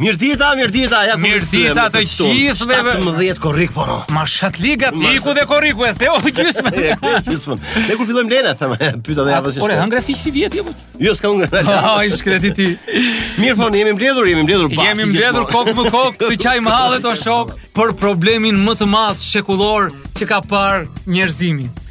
Mirë dita, mirë dita, ja ku Mirë dita të gjithëve. 17 korrik po no. Ma shat liga ti ku dhe korriku e theu gjysmë. Gjysmë. Ne kur fillojmë lena, them, pyeta dhe javës. Por e hëngre fiksi vjet jo. Jo, s'ka hëngre. Ha, i shkreti ti. Mirë po, jemi mbledhur, jemi mbledhur pas. Jemi mbledhur kokë më kokë, të qajmë hallet o shok për problemin më të madh shekullor që ka parë njerëzimi.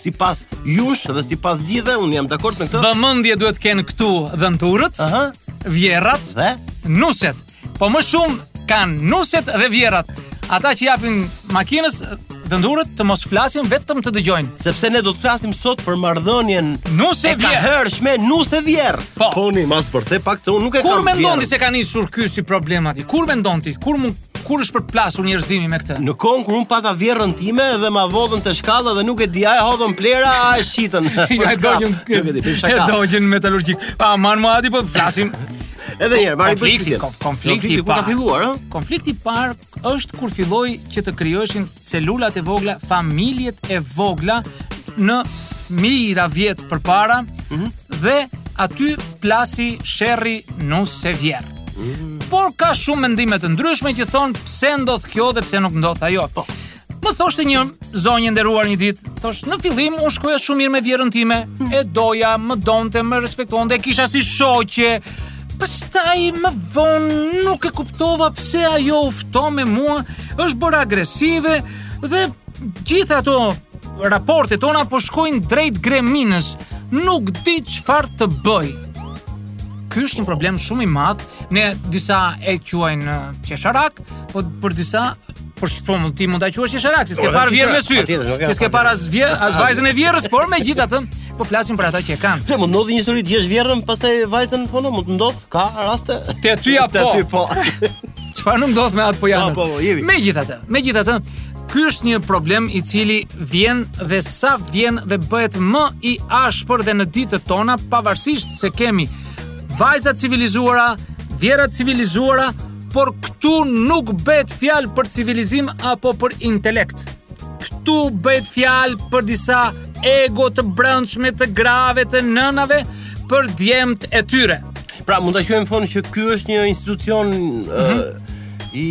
sipas jush dhe sipas gjithëve, unë jam dakord me këtë. Vëmendje duhet të kenë këtu dhëndurët, ëh, vjerrat dhe nuset. Po më shumë kanë nuset dhe vjerrat. Ata që i japin makinës dhëndurët të mos flasin vetëm të dëgjojnë. Sepse ne do të flasim sot për marrëdhënien nuse vjerr. E hershme nuse vjerr. Po. Foni mas për the pak të unë nuk e kam. Kur mendon ti se ka nisur ky si problem aty? Kur mendon ti? Kur mund Kur është përplasur njerëzimi me këtë? Në kohën kur un pata vjerrën time dhe ma vodhën te shkalla dhe nuk e di a e hodhën plehra a e shitën. Ja e dogjën. Nuk e di, bëj shaka. E dogjën metallurgjik. Pa marr mua aty po flasim. Edhe një herë, marrim konflikti, konflikti, konflikti i parë. Ka filluar, ëh? Konflikti i parë është kur filloi që të krijoheshin celulat e vogla, familjet e vogla në mijëra vjet përpara mm -hmm. dhe aty plasi sherri nuse vjerr. Por ka shumë mendime të ndryshme që thonë pse ndodh kjo dhe pse nuk ndodh ajo. Po. Më thoshte një zonjë e nderuar një ditë, thosh në fillim unë shkoja shumë mirë me vjerrën time, hmm. e doja, më donte, më respektonte, e kisha si shoqe. Pastaj më vonë nuk e kuptova pse ajo u ftoh me mua, është bërë agresive dhe gjithë ato raporte tona po shkojnë drejt greminës. Nuk di çfarë të bëj. Ky është një problem shumë i madh, ne disa e quajnë qesharak, po për disa për shembull ti mund ta quash qesharak, se s'ke, po, parë vjerrë me sy. Ti s'ke parë as vjerr, as vajzën e vjerrës, por megjithatë po flasim për ata që e kanë. Ti mund ndodhi një histori të gjesh vjerrën, pastaj vajzën po në mund të ndodh, ka raste. Te ty apo? Te ty po. Çfarë nuk ndodh me atë po janë? Po, po, po, jemi. Megjithatë, megjithatë, Ky është një problem i cili vjen dhe sa vjen dhe bëhet më i ashpër dhe në ditët tona, pavarësisht se kemi vajza civilizuara, vjerra civilizuara, por këtu nuk bëhet fjalë për civilizim apo për intelekt. Këtu bëhet fjalë për disa ego të brendshme të grave të nënave për djemt e tyre. Pra mund ta quajmë Fon që ky është një institucion mm -hmm. uh, i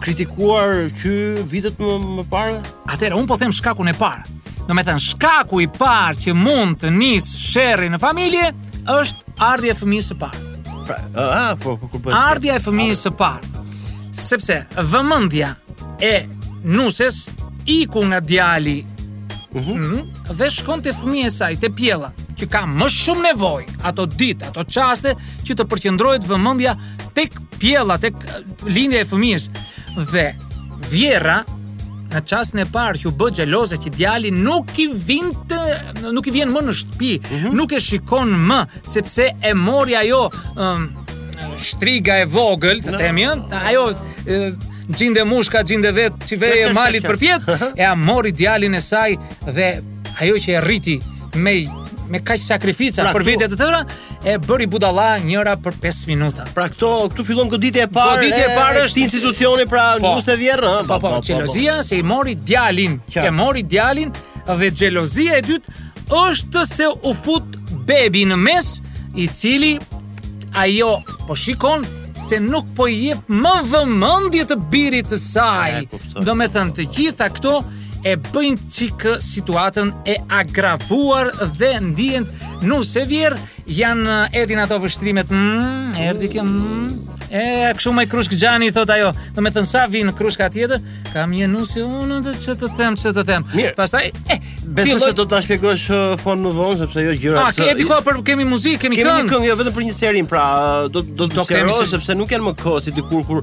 kritikuar që vitet më, më parë? Atëherë, unë po them shkakun e parë. Do me thënë, shkaku i parë që mund të nisë sherri në familje, është ardhja e fëmijës së parë. Pra, a, po, po, po, po, ardhja e fëmijës së parë. Sepse, vëmendja e nuses iku nga djali uh mhm. mhm. -huh. dhe shkon te fëmija e saj, te pjella, që ka më shumë nevojë ato ditë, ato çaste, që të përqendrohet vëmendja tek pjella tek lindja e fëmijës dhe vjehrra në çastin e parë që u bë xheloze që djali nuk i vinte, nuk i vjen më në shtëpi, mm -hmm. nuk e shikon më sepse e mori ajo um, shtriga e vogël, të no. themi, ajo xhinde mushka, xhinde vetë, që veje malit përpjetë, ia mori djalin e saj dhe Ajo që e rriti me me kaq sakrifica pra, për vite të tëra e bëri budalla njëra për 5 minuta. Pra këto këtu fillon goditja e parë. Goditja e parë është institucioni pra po, nuse vjehërr, ha. Po, po, po, po, xhelozia se i mori djalin, e mori djalin dhe xhelozia e dytë është se u fut bebi në mes, i cili ajo po shikon se nuk po i jep më vëmendje të birit të saj. Do me thënë të gjitha këto e bëjnë çikë situatën e agravuar dhe ndihen nuse vjehërr janë edhe ato vështrimet mm, erdi kjo mm, e kështu me krushk xhani thotë ajo do me thënë sa vjen krushka tjetër kam një nuse unë ç'të të them ç'të të them pastaj e besoj se do ta shpjegosh uh, fon më vonë sepse jo gjëra ah, të kemi kohë për kemi muzikë kemi këngë kemi këngë jo vetëm për një sherrin pra do do të shkojmë sepse nuk janë më kohë si dikur kur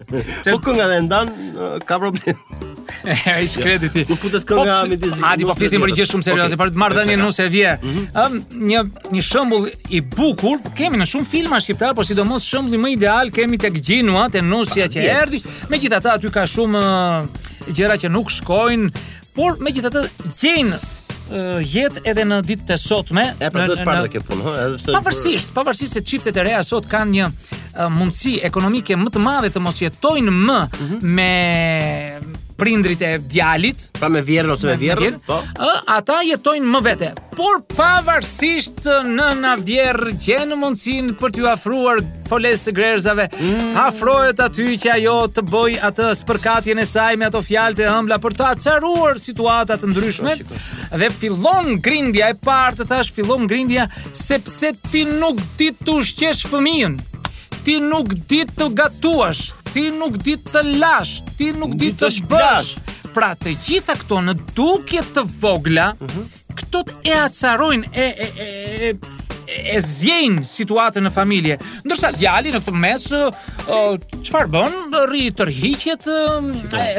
Po kënga dhe ndan ka problem. Ai shkreti ti. Nuk futet kënga po, me dizi. Adi po flisim për gjë shumë serioze, për marrëdhënien nuse vjehërr. Mhm. Ëm një një shembull i bukur kemi në shumë filma shqiptar, por sidomos shembulli më ideal kemi tek Xhinua, te Nusja që erdhi. Megjithatë aty ka shumë gjëra që nuk shkojnë, Por megjithatë gjejnë jetë edhe në ditët e sotme. E pra duhet të parë këtë punë, edhe pse pavarësisht, pavarësisht se çiftet e reja sot kanë një mundësi ekonomike më të madhe të mos jetojnë më mm -hmm. me prindërit e djalit, pra me vjehrrën ose me vjehrrin, po. Ë, ata jetojnë më vete. Por pavarësisht nëna vjehërr gjen mundësinë për t'iu afruar folesë së grerëzave, mm. afrohet aty që ajo të bëjë atë spërkatjen e saj me ato fjalët e ëmbla për të acaruar situata të ndryshme. Dhe fillon grindja e parë, të thashë fillon grindja sepse ti nuk di të ushqesh fëmijën. Ti nuk di të gatuash, ti nuk di të lash, ti nuk di të bësh. Pra të gjitha këto në dukje të vogla, mhm. këto të e acarojnë e e e e e zjejnë situatën në familje. Ndërsa djali në këtë mes çfarë bën? Rri tërhiqet,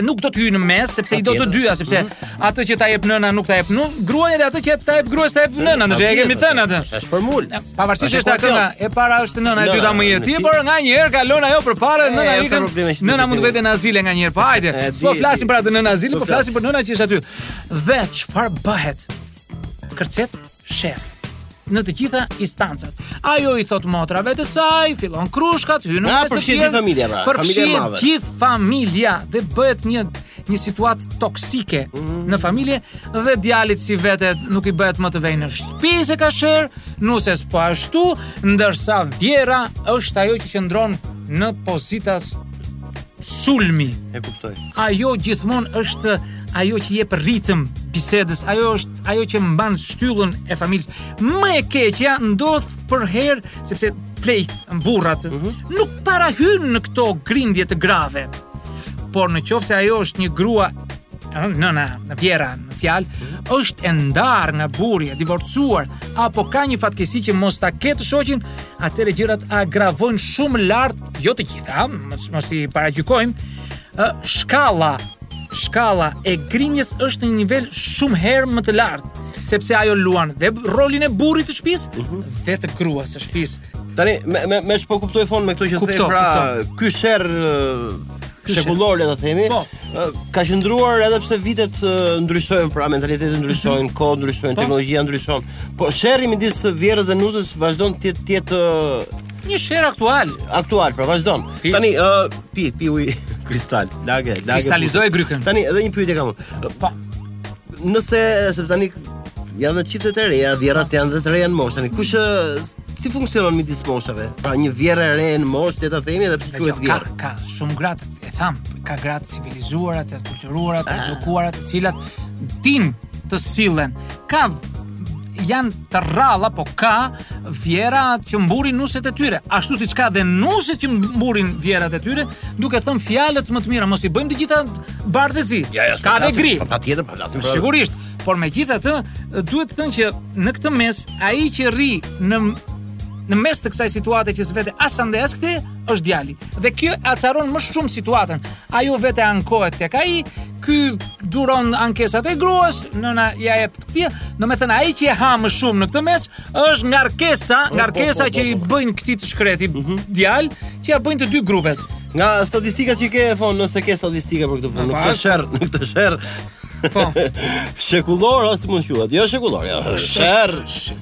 nuk do të hyjë në mes sepse i do të dyja, sepse mhm. atë që ta jep nëna nuk ta jep nuk, gruaja dhe atë që ta jep gruaja s'ta jep nëna, ndërsa e kemi thënë atë. Është formulë. Pavarësisht është atë e para është nëna e dyta më e ti, por nganjëherë kalon ajo përpara dhe nëna ikën. Nëna mund të vete në azile nganjëherë. Po hajde. Po flasim për atë nëna azile, po flasim për nëna që është aty. Dhe çfarë bëhet? Kërcet sherr në të gjitha instancat. Ajo i thotë motrave të saj, fillon krushkat, hyjnë në shtëpi. Pra. Përfshin gjithë familja, pra. Përfshin gjithë familja dhe bëhet një një situatë toksike mm -hmm. në familje dhe djalit s'i vete, nuk i bëhet më të vejë në shtëpi se ka sherr, nuses po ashtu, ndërsa vjehrra është ajo që qëndron në pozita sulmi. E kuptoj. Ajo gjithmonë është ajo që jep ritëm bisedës, ajo është ajo që mban shtyllën e familjes. Më e keqja ndodh përherë sepse pleqtë burrat mm -hmm. nuk para hyjnë në këto grindje të grave. Por në qoftë se ajo është një grua nëna, vjehrra, në fjalë, mhm. është e ndarë nga burri, e divorcuar, apo ka një fatkeqësi që mos ta ketë shoqin, atëherë gjërat agravojnë shumë më lart, jo të gjitha, mos mos t'i paragjykojmë. Shkalla, shkalla e grindjes është në nivel shumë herë më të lartë sepse ajo luan dhe rolin e burrit të shtëpisë, uh mhm. -huh. dhe të gruas së shtëpisë. Tani me me me ç'po kuptoj Foni me këto që the pra ky sherr shekullor le të themi po. ka qëndruar edhe pse vitet ndryshojnë pra mentaliteti mhm. ndryshojnë kohë ndryshojnë po. teknologjia ndryshon po sherri midis vjehrrës dhe nuses vazhdon të jetë jetë një sherr aktual aktual pra vazhdon tani pi pi ujë kristal lage lage kristalizoje grykën tani edhe një pyetje kam po Nëse se tani janë dhe çiftet e reja, vjehrrat janë dhe të reja në moshë. Tani kush si funksionon midis moshave? Pra një vjehërr e re në moshë, le ta themi edhe pse quhet vjehërr. Ka, ka shumë gra të, e thamë, ka gra të civilizuara, të kulturuara, të ah. edukuara, të cilat dinë të sillen. Ka janë të rralla, po ka vjehrra që mburrin nuset e tyre, ashtu siç ka dhe nuse që mburrin vjehrrat e tyre, duke thënë fjalët më të mira, mos i bëjmë të gjitha bardhë e zi. Ja, ja, ka dhe gri. Po patjetër, po flasim. Sigurisht, por megjithatë duhet thënë që në këtë mes ai që rri në në mes të kësaj situate që s'vete as andej as këtej, është djali. Dhe kjo acaron më shumë situatën. Ajo vete ankohet tek ai, ky duron ankesat e gruas, nëna ia jep Ti, do me thënë, ai që e ha më shumë në këtë mes, është ngarkesa, po, ngarkesa po, po, që i bëjnë këtij të shkretit, mhm. djalë, që ja bëjnë të dy grupet. Nga statistika që i ke, fon, nëse ke statistika për këtë punë, në këtë sherr, në këtë sherr. Po. Shekullor as mund quhet. Jo shekullor, jo. Sherr.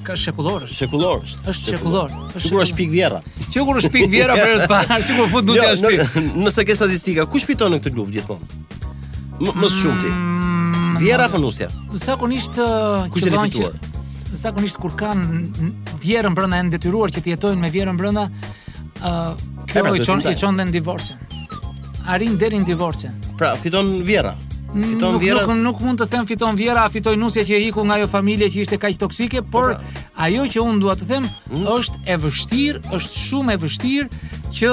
Ka shekullor. Shekullor. Është shekullor. Është kur është pik vjerra. Që kur është pik vjerra për të parë, që kur fut dutja jo, është pik. Nëse ke statistika, kush fiton në këtë luftë gjithmonë? Më së shumti. Vjerra apo nusja? Zakonisht uh, Kush e qëllon që fituar? zakonisht kur kanë n- vjerrën brenda janë detyruar që të jetojnë me vjerrën brenda, ë kjo pra, i duhet çon të i çon dhe në divorcin. Arrin deri në divorcin. Pra, fiton vjerra. Fiton nuk, vjerra. nuk, nuk mund të them fiton vjerra, a fitoi nusja që iku nga ajo familje që ishte kaq toksike, por Po, pra. ajo që unë dua të them Hmm? është e vështirë, është shumë e vështirë që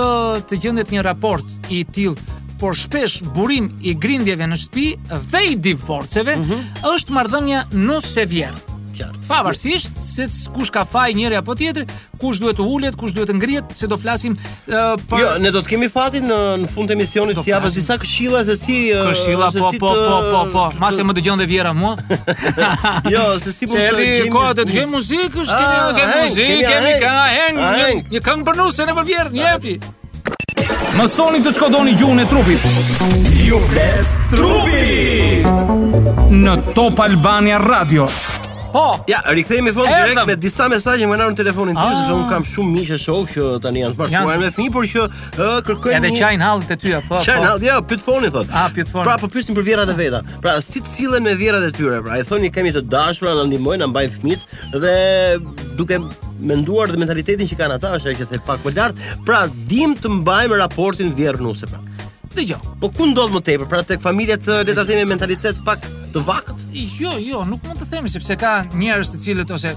të gjendet një raport i tillë por shpesh burim i grindjeve në shtëpi dhe i divorceve mm -hmm. është marrëdhënia nuse vjerr. Pavarësisht se kush ka faj njëra apo tjetra, kush duhet të ulet, kush duhet të ngrihet, se do flasim uh, për Jo, ne do të kemi fatin në në fund të emisionit të japësh disa këshilla se si uh, këshilla po, si po, po po po po, mbase më dëgjon dhe vjerra mua. jo, se si mund të gjejmë. Se koha të dëgjojmë muzikë, kemi ah, kemi muzikë, kemi këngë, një këngë për nusen e për vjerrën, një Mësoni të shkodoni gjuhën e trupit. Ju flet trupi. Në Top Albania Radio. Po. Ja, rikthehemi Fon direkt me disa mesazhe më në telefonin tim, ah. sepse unë kam shumë mikesha që tani janë bashkuar me fëmijë, por që uh, kërkojnë Edhe qajnë hallet e tyre, po. Qajnë po. hallet, ja, pyet Fonin thotë. Ah, pyet Fonin. Pra po pyesin për vjerrat e veta. Pra si të sillen me vjerrat e tyre, pra thonë i kemi të dashur, na ndihmojnë, na mbajnë fëmijët, dhe duke menduar dhe mentalitetin që kanë ata është ajo që the pak më lart, pra dim të mbajmë raportin vjerr nuse pra. Dëgjo. Po ku ndodh më tepër? Pra tek familjet të le ta themi mentalitet pak të varfër? Jo, jo, nuk mund të themi sepse ka njerëz të cilët ose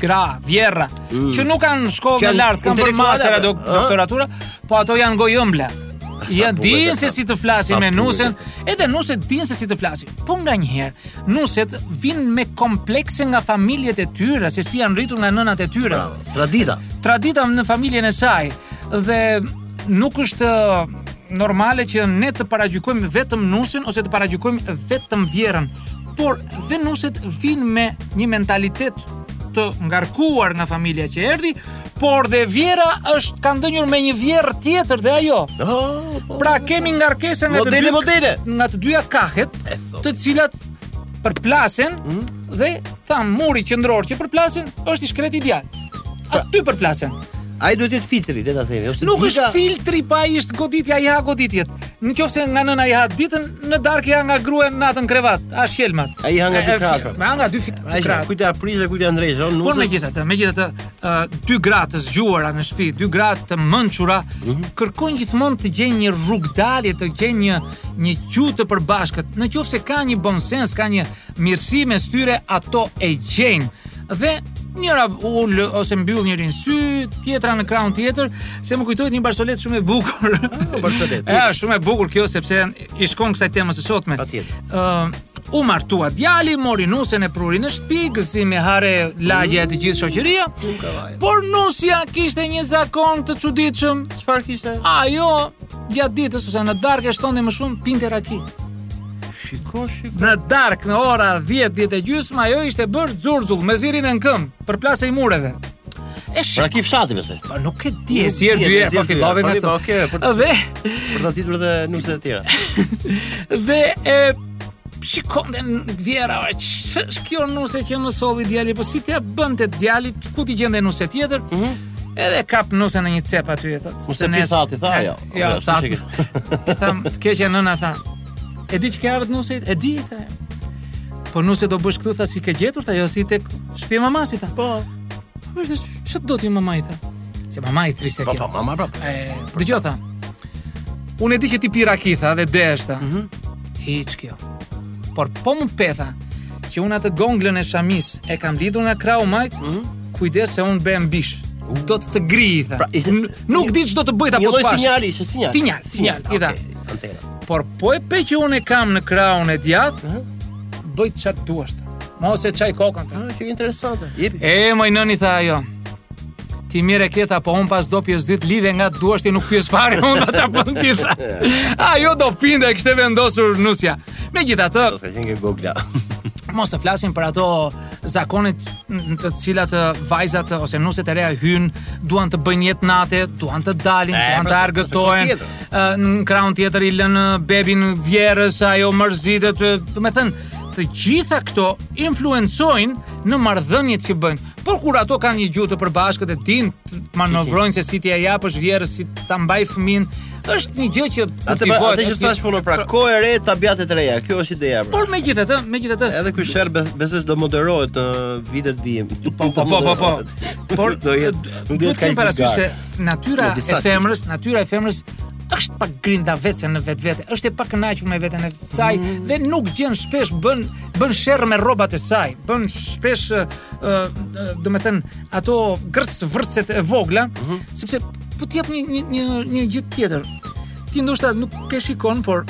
gra, vjerra, mm. që nuk kanë shkollën e lartë, kanë bërë master apo doktoratura, po ato janë gojëmbla. Ja dinë se si të flasin me nusen, edhe nuset dinë se si të flasin. Po nganjëherë, Nuset vijnë me komplekse nga familjet e tyre, se si janë rritur nga nënat e tyre. Bravo. Tradita. Tradita në familjen e saj dhe nuk është normale që ne të paragjykojmë vetëm nusen ose të paragjykojmë vetëm vjerrën, por dhe nuset vijnë me një mentalitet të ngarkuar nga familja që erdhi, por dhe vjerra është ka ndenjur me një vjerrë tjetër dhe ajo. Oh, pra kemi ngarkesën nga të dy modele. Nga të dyja kahet. të cilat përplasen mm -hmm. dhe thamë muri qendror që përplasen është i shkreti djalë. Pra- Aty përplasen. Ai duhet të jetë filtri, le ta themi, ose nuk është filtri po ai është goditja, i ha goditjet. Në qoftë se nga nëna i ha ditën, në darkë i ha nga gruaja natën krevat, a shkelmat. Ai i ha nga dy krahët. Me nga dy krahët. Kujt t'ia prishë, kujt t'ia ndreqë, nuk. Por megjithatë, megjithatë, uh, dy gra të zgjuara në shtëpi, dy gra të mençura, mm -hmm. kërkojnë gjithmonë të gjejnë një rrugëdalje, të gjejnë një një gjuhë të përbashkët. Në qoftë se ka një bon sens, ka një mirësi mes tyre, ato e gjejnë. Dhe njëra ul ose mbyll njërin sy, tjetra në krahun tjetër, se më kujtohet një barsoletë shumë e bukur. Oh, barsoletë. Ja, shumë e bukur kjo sepse i shkon kësaj temës së sotme. Patjetër. Ë, uh, u martua djali, mori nusen e pruri në shtëpi, gëzim e hare lagja e të gjithë shoqëria. Por nusja kishte një zakon të çuditshëm. Çfarë kishte? Ajo Gjatë ditës ose në darkë e shtonte më shumë pinte raki. Shiko, shiko. Në darkë në ora 10, 10 e gjysmë ajo ishte bërë zurzull mezi rrinte në këmbë, përplasej mureve. E shiko. Pra raki fshati besoj. Po nuk e di, e si e dy e po fillove me këtë. Okej, për dhe për ta ditur edhe nuse të tjera. dhe e shikon dhe vjehrra, ç'është kjo nuse që më solli djali, po si t'ia bënte djali, ku t'i gjente nuse tjetër, mm -hmm. Edhe kap nusen në një cep aty e i thotë. Kurse ne sa ti tha ajo. Ja, ta. Tha, të keqen nëna tha. E di që ke ardhur nuse, e di tha. Po nuse do bësh këtu tha si ke gjetur tha, jo si tek shtëpia mamasë tha. Po. Po është çfarë do ti mama i tha. Se mama i thërriste. Po, po, mama po. E dëgjoj tha. Unë e di që ti pi raki tha dhe dehesh tha. Mhm. Mm Hiç kjo. Por po më pe tha që unë atë gonglën e shamisë e kam lidhur nga krahu i majtë, mm -hmm. Kujdes se unë bëhem bishë. Do të të grij, i tha. Pra, i- N- Nuk di ç'do të bëj ta Një po lloj të fash. sinjali, ishte sinjal. Sinjal, sinjal, i tha. Okej, antena. Por po e pe që unë e kam në krahun e djathtë, Aha. bëj ç'të duash. tha. Mos e çaj kokën. tha. Ah, që interesante. Jepi. E moj nënë i tha ajo. Ti mirë e ke tha, po unë pas dopjos dytë lidhe nga të duash ti nuk pyes fare, unë ta çapën ti tha. Ajo do pinte, kishte vendosur nusja. Megjithatë, domethënë që Gogla. Mos të flasim për ato zakonet në të cilat vajzat ose nuset e reja hyjnë, duan të bëjnë jetë nate, duan të dalin, e, duan të pra, argëtohen. Në krahun tjetër i lënë bebin vjehrrës, ajo mërzitet, domethënë të gjitha këto influencojnë në marrëdhëniet që bëjnë. Por kur ato kanë një gjuhë të përbashkët e dinë të manovrojnë se si t'ia japësh vjehrrës, si ta mbajë fëmijën, është një gjë që atë po atë që thash Foni pra, pra kohë e re tabiate të reja kjo është ideja pra. por megjithatë megjithatë edhe ky sherr besoj do moderohet në vitet në vijim po po po po po por do jetë nuk do të kemi parasysh se natyra e femrës natyra e femrës është pak grindavece në vetvete, është e pakënaqur me veten e saj mm. dhe nuk gjen shpesh bën bën sherr me rrobat e saj, bën shpesh ë uh, uh, domethënë ato gërc vërcet e vogla, mm -hmm. sepse po të jap një një një një gjë tjetër. Ti ndoshta nuk e shikon, por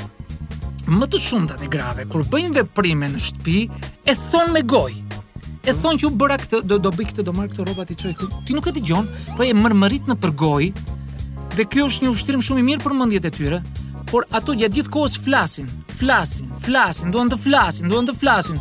më të shumtat e grave kur bëjnë veprime në shtëpi e thon me gojë. E thon që unë bëra këtë, do do bëj këtë, do marr këtë rroba t'i çoj këtu. Ti nuk e dëgjon, po e mërmërit nëpër gojë. Dhe kjo është një ushtrim shumë i mirë për mendjet e tyre, por ato gjatë gjithë kohës flasin, flasin, flasin, duan të flasin, duan të flasin.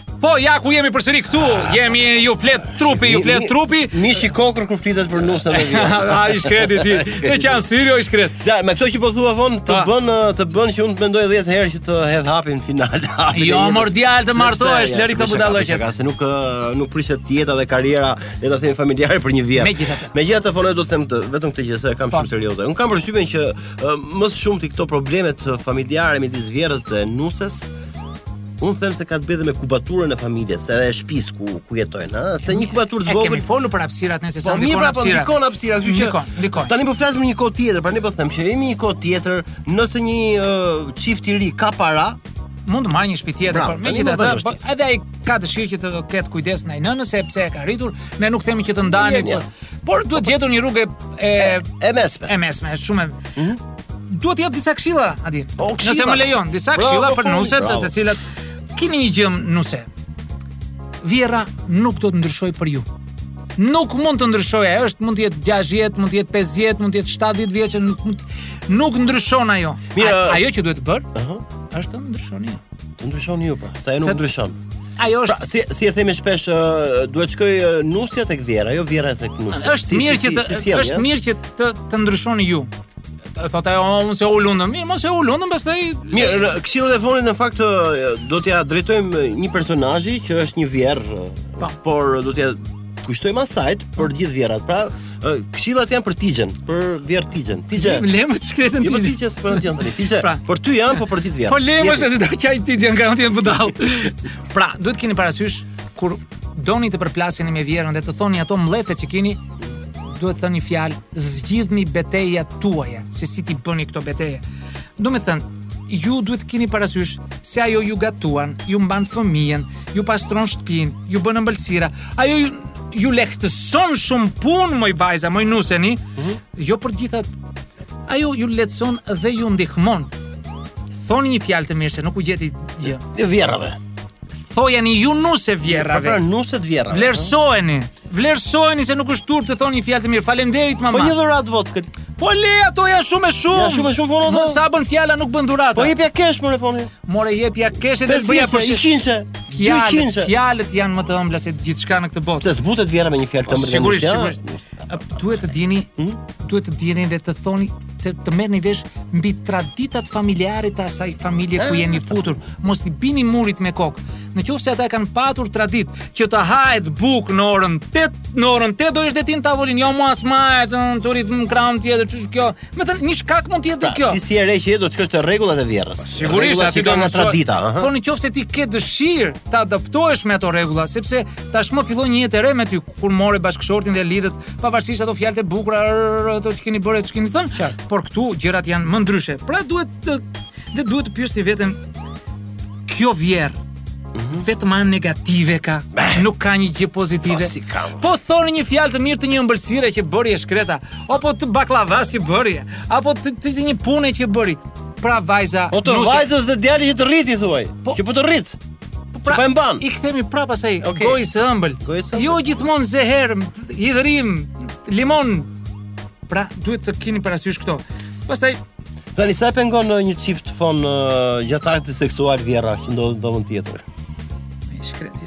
Po, ja ku jemi përsëri këtu. Jemi ju flet trupi, ju flet trupi. Mishi kokërr kur flitet për nusen e vjerrën. A i shkreti ti. Të qan syri o i shkretë. Da, me këto që po thua Foni të bën të bën që unë të mendoj 10 herë që të hedh hapin final. jo, mor djalë të martohesh, lëri këto budallëqe. Ka se nuk nuk prishet jeta dhe karriera, le ta themi familjare për një vit. Megjithatë. Megjithatë Foni do të them të, vetëm këtë gjë se e kam shumë serioze. Unë kam përshtypjen që më shumë ti këto problemet familjare midis vjehrrës dhe nuses Unë them se ka të bëjë me kubaturën e familjes, edhe e shtëpisë ku ku jetojnë, ha, se një kubaturë të vogël. Kemi folur për hapësirat ne se sa po, ndikon pra, po, hapësira. Po ndikon hapësira, kështu që ndikon, ndikon. Tani po flasim një kohë tjetër, pra ne po them që jemi një kohë tjetër, nëse një uh, çift i ri ka para, mund të marrë një shtëpi tjetër, por megjithatë, po, edhe ai ka dëshirë që të ketë kujdes ndaj nënës sepse e ka rritur, ne nuk themi që të ndani, por, por duhet gjetur një rrugë e e mesme. E mesme, është shumë. Mm -hmm. Duhet të jap disa këshilla, Adi. O, këshilla. Nëse më lejon, disa Bravo, këshilla për Foni, nuset, bravo. të cilat kini një gjë nuse. Vjehrra nuk do të ndryshojë për ju. Nuk mund të ndryshojë, ajo është mund të jetë 60, mund të jetë 50, mund të jetë 70 vjeç, nuk mund nuk ndryshon ajo. Mirë, A- ë- ajo që duhet bërë Aha. është të ndryshoni. ju. Të ndryshoni ju pra, sa e nuk Se- ndryshon. Ajo është pra, si si e themi shpesh uh, duhet të shkojë uh, nusja tek vjehrra, jo vjehrra tek nusja. Është si, mirë si, që të si, si, është ja? mirë që të të ndryshoni ju. Thotë ajo, unë s'e lun dëm, mirë, mos e lun dëm, pastaj Mirë, këshillat e Fonit në fakt do t'ia drejtojmë një personazhi që është një vjehërr, po. por do t'ia kushtojmë asajt për gjithë vjehrrat. Pra, Ë, Këshillat janë për Tigjen, për vjehërr Tigjen. Tigje. Lëmë lëmë të shkretën Jo për ti. Tigje, s'po janë tani. Tigje. Pra. Për ty janë, po për gjithë vjehrrat. Po lëmë se do qajë Tigjen garanti në budall. pra, duhet keni parasysh kur doni të përplasjeni me vjehrrën dhe të thoni ato mllefe që keni, duhet të thoni fjalë zgjidhni betejat tuaja, se si t'i bëni këto beteje. Domethënë, ju duhet keni parasysh se ajo ju gatuan, ju mban fëmijën, ju pastron shtëpinë, ju bën ëmbëlsira, Ajo ju, ju lehtëson shumë punë, moj vajza, moj nuse, mm -hmm. jo për gjithat, ajo ju lehtëson dhe ju ndihmon. Thoni një fjalë të mirë se nuk u gjeti gjë. Të vjehrrave. Thojani ju nuse vjehrrave. Pra nuset vjehrrave. Vlerësojeni. Vlerësojeni se nuk është turp të thoni një fjalë të mirë. Faleminderit mama. Po një dhuratë të vockël. Po le ato janë shumë e shumë. Janë shumë e shumë fjalë. Sa bën fjala nuk bën dhurata. Po jepja kesh more Foni. More jepja kesh edhe bëja përshesh. Qinçe. Fjalët, fjalët janë më të ëmbla se gjithçka në këtë botë. Të zbutet vjehrra me një fjalë të ëmbël. Sigurisht, sigurisht. Duhet të dini, hmm? duhet të dini dhe të thoni të, të merrni vesh mbi traditat familjare të asaj familje ku ah. jeni futur. Mos i bini murit me kokë. Në qoftë se ata e kanë patur traditë që të hahet bukë në orën 8, në orën 8 do jesh dhe ti në tavolinë, jo mos më, të rri te një krah tjetër, ç'është kjo? Domethënë, një shkak mund të jetë pra, kjo. Ti si e re që je do të shkosh te rregullat e vjehrrës. Po, sigurisht, aty ka nga tradita, ëh. Po nëse ti ke dëshirë të adaptohesh me ato rregulla, sepse tashmë fillon një jetë e re me ty kur more bashkëshortin dhe lidhet, pavarësisht ato fjalët e bukura, ato që keni bërë, që keni thënë, Qartë. por këtu gjërat janë më ndryshe. Pra duhet të dini dhe duhet të pyesni veten kjo vjehërr mhm. vetëm anë negative ka, nuk ka një gjë pozitive. Po, po thoni një fjalë të mirë të një ëmbëlsire që bëri e shkreta, apo të baklavas që bëri, apo të, të, të një pune që bëri. Pra vajza, Po të nuse- vajzës dhe djali që të rrit i thuaj. Po- Që po të rrit. pra, po e mban. I kthemi prapë asaj Okej. okay. gojë së ëmbël. Gojë së ëmbël. Jo gjithmonë zeher, hidhërim, limon. Pra, duhet të keni parasysh këto. Pastaj Tani sa e pengon në një çift Foni uh, gjatë aktit seksual vjehrra që ndodhet në dhomën tjetër. shkreti.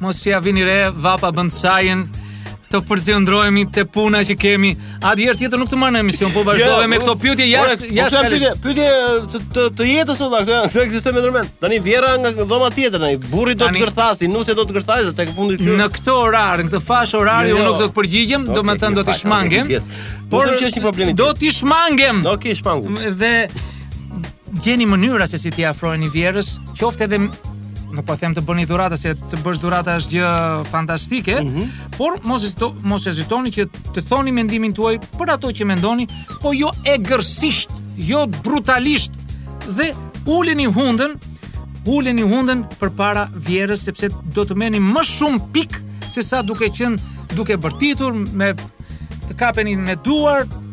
Mos ia vini re, vapa bën të sajën, të përqendrohemi te puna që kemi. Ate, herë tjetër nuk të marr në emision, po vazhdove jo, me këto pyetje jashtë jashtë. Po pyetje, pyetje të të, të jetës sonë, këto ekzistojnë me ndërmend. Tani vjehrra nga dhoma tjetër tani, burri do të gërthasi, nusja do të gërthasi tek fundi këtu. Në këtë orar, në këtë fashë orari jo, unë jo. nuk do të përgjigjem, domethënë do të shmangem. Po them që është një problem. Do t'i shmangem. Okej, shmangu. Dhe gjeni mënyra se si t'i afroheni vjehrrës, qoftë edhe nuk po them të bëni dhurata se të bësh dhurata është gjë fantastike, mm -hmm. por mos hezito, mos hezitoni që të thoni mendimin tuaj për ato që mendoni, po jo egërsisht, jo brutalisht dhe uleni hundën, uleni hundën përpara vjehrrës sepse do të merrni më shumë pikë se sa duke qenë duke bërtitur me të kapeni me duar,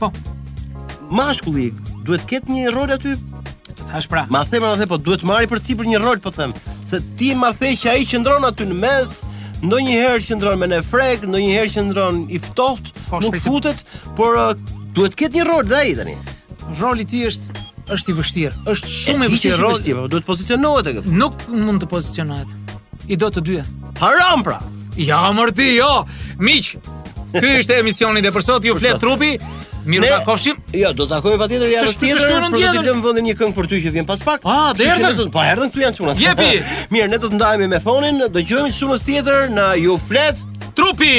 Po. Mashkulli duhet të ketë një rol aty. Të thash pra. Ma them edhe po duhet të marrë përsipër një rol, po them, se ti ma the që ai qëndron aty në mes, ndonjëherë qëndron me në frek, ndonjëherë qëndron i ftohtë, po, nuk shpejtë. futet, por uh, duhet të ketë një rol dai tani. Roli i tij është është i vështirë, është shumë i vështirë rol. Po, duhet të pozicionohet aty. Nuk mund të pozicionohet. I do të dyja. Haram pra. Ja, mërti, jo. Miq, Ky ishte emisioni dhe për sot ju flet trupi. Mirë u takofshim. Jo, do të takojmë patjetër javën tjetër. Të shtunën tjetër. T'i lëmë vendin një Këngë për ty që vjen pas pak. Ah, do erdhën. Po erdhën këtu janë çunat. Jepi. Mirë, ne do të ndajemi me fonin, dëgjohemi të shtunës tjetër në ju flet trupi.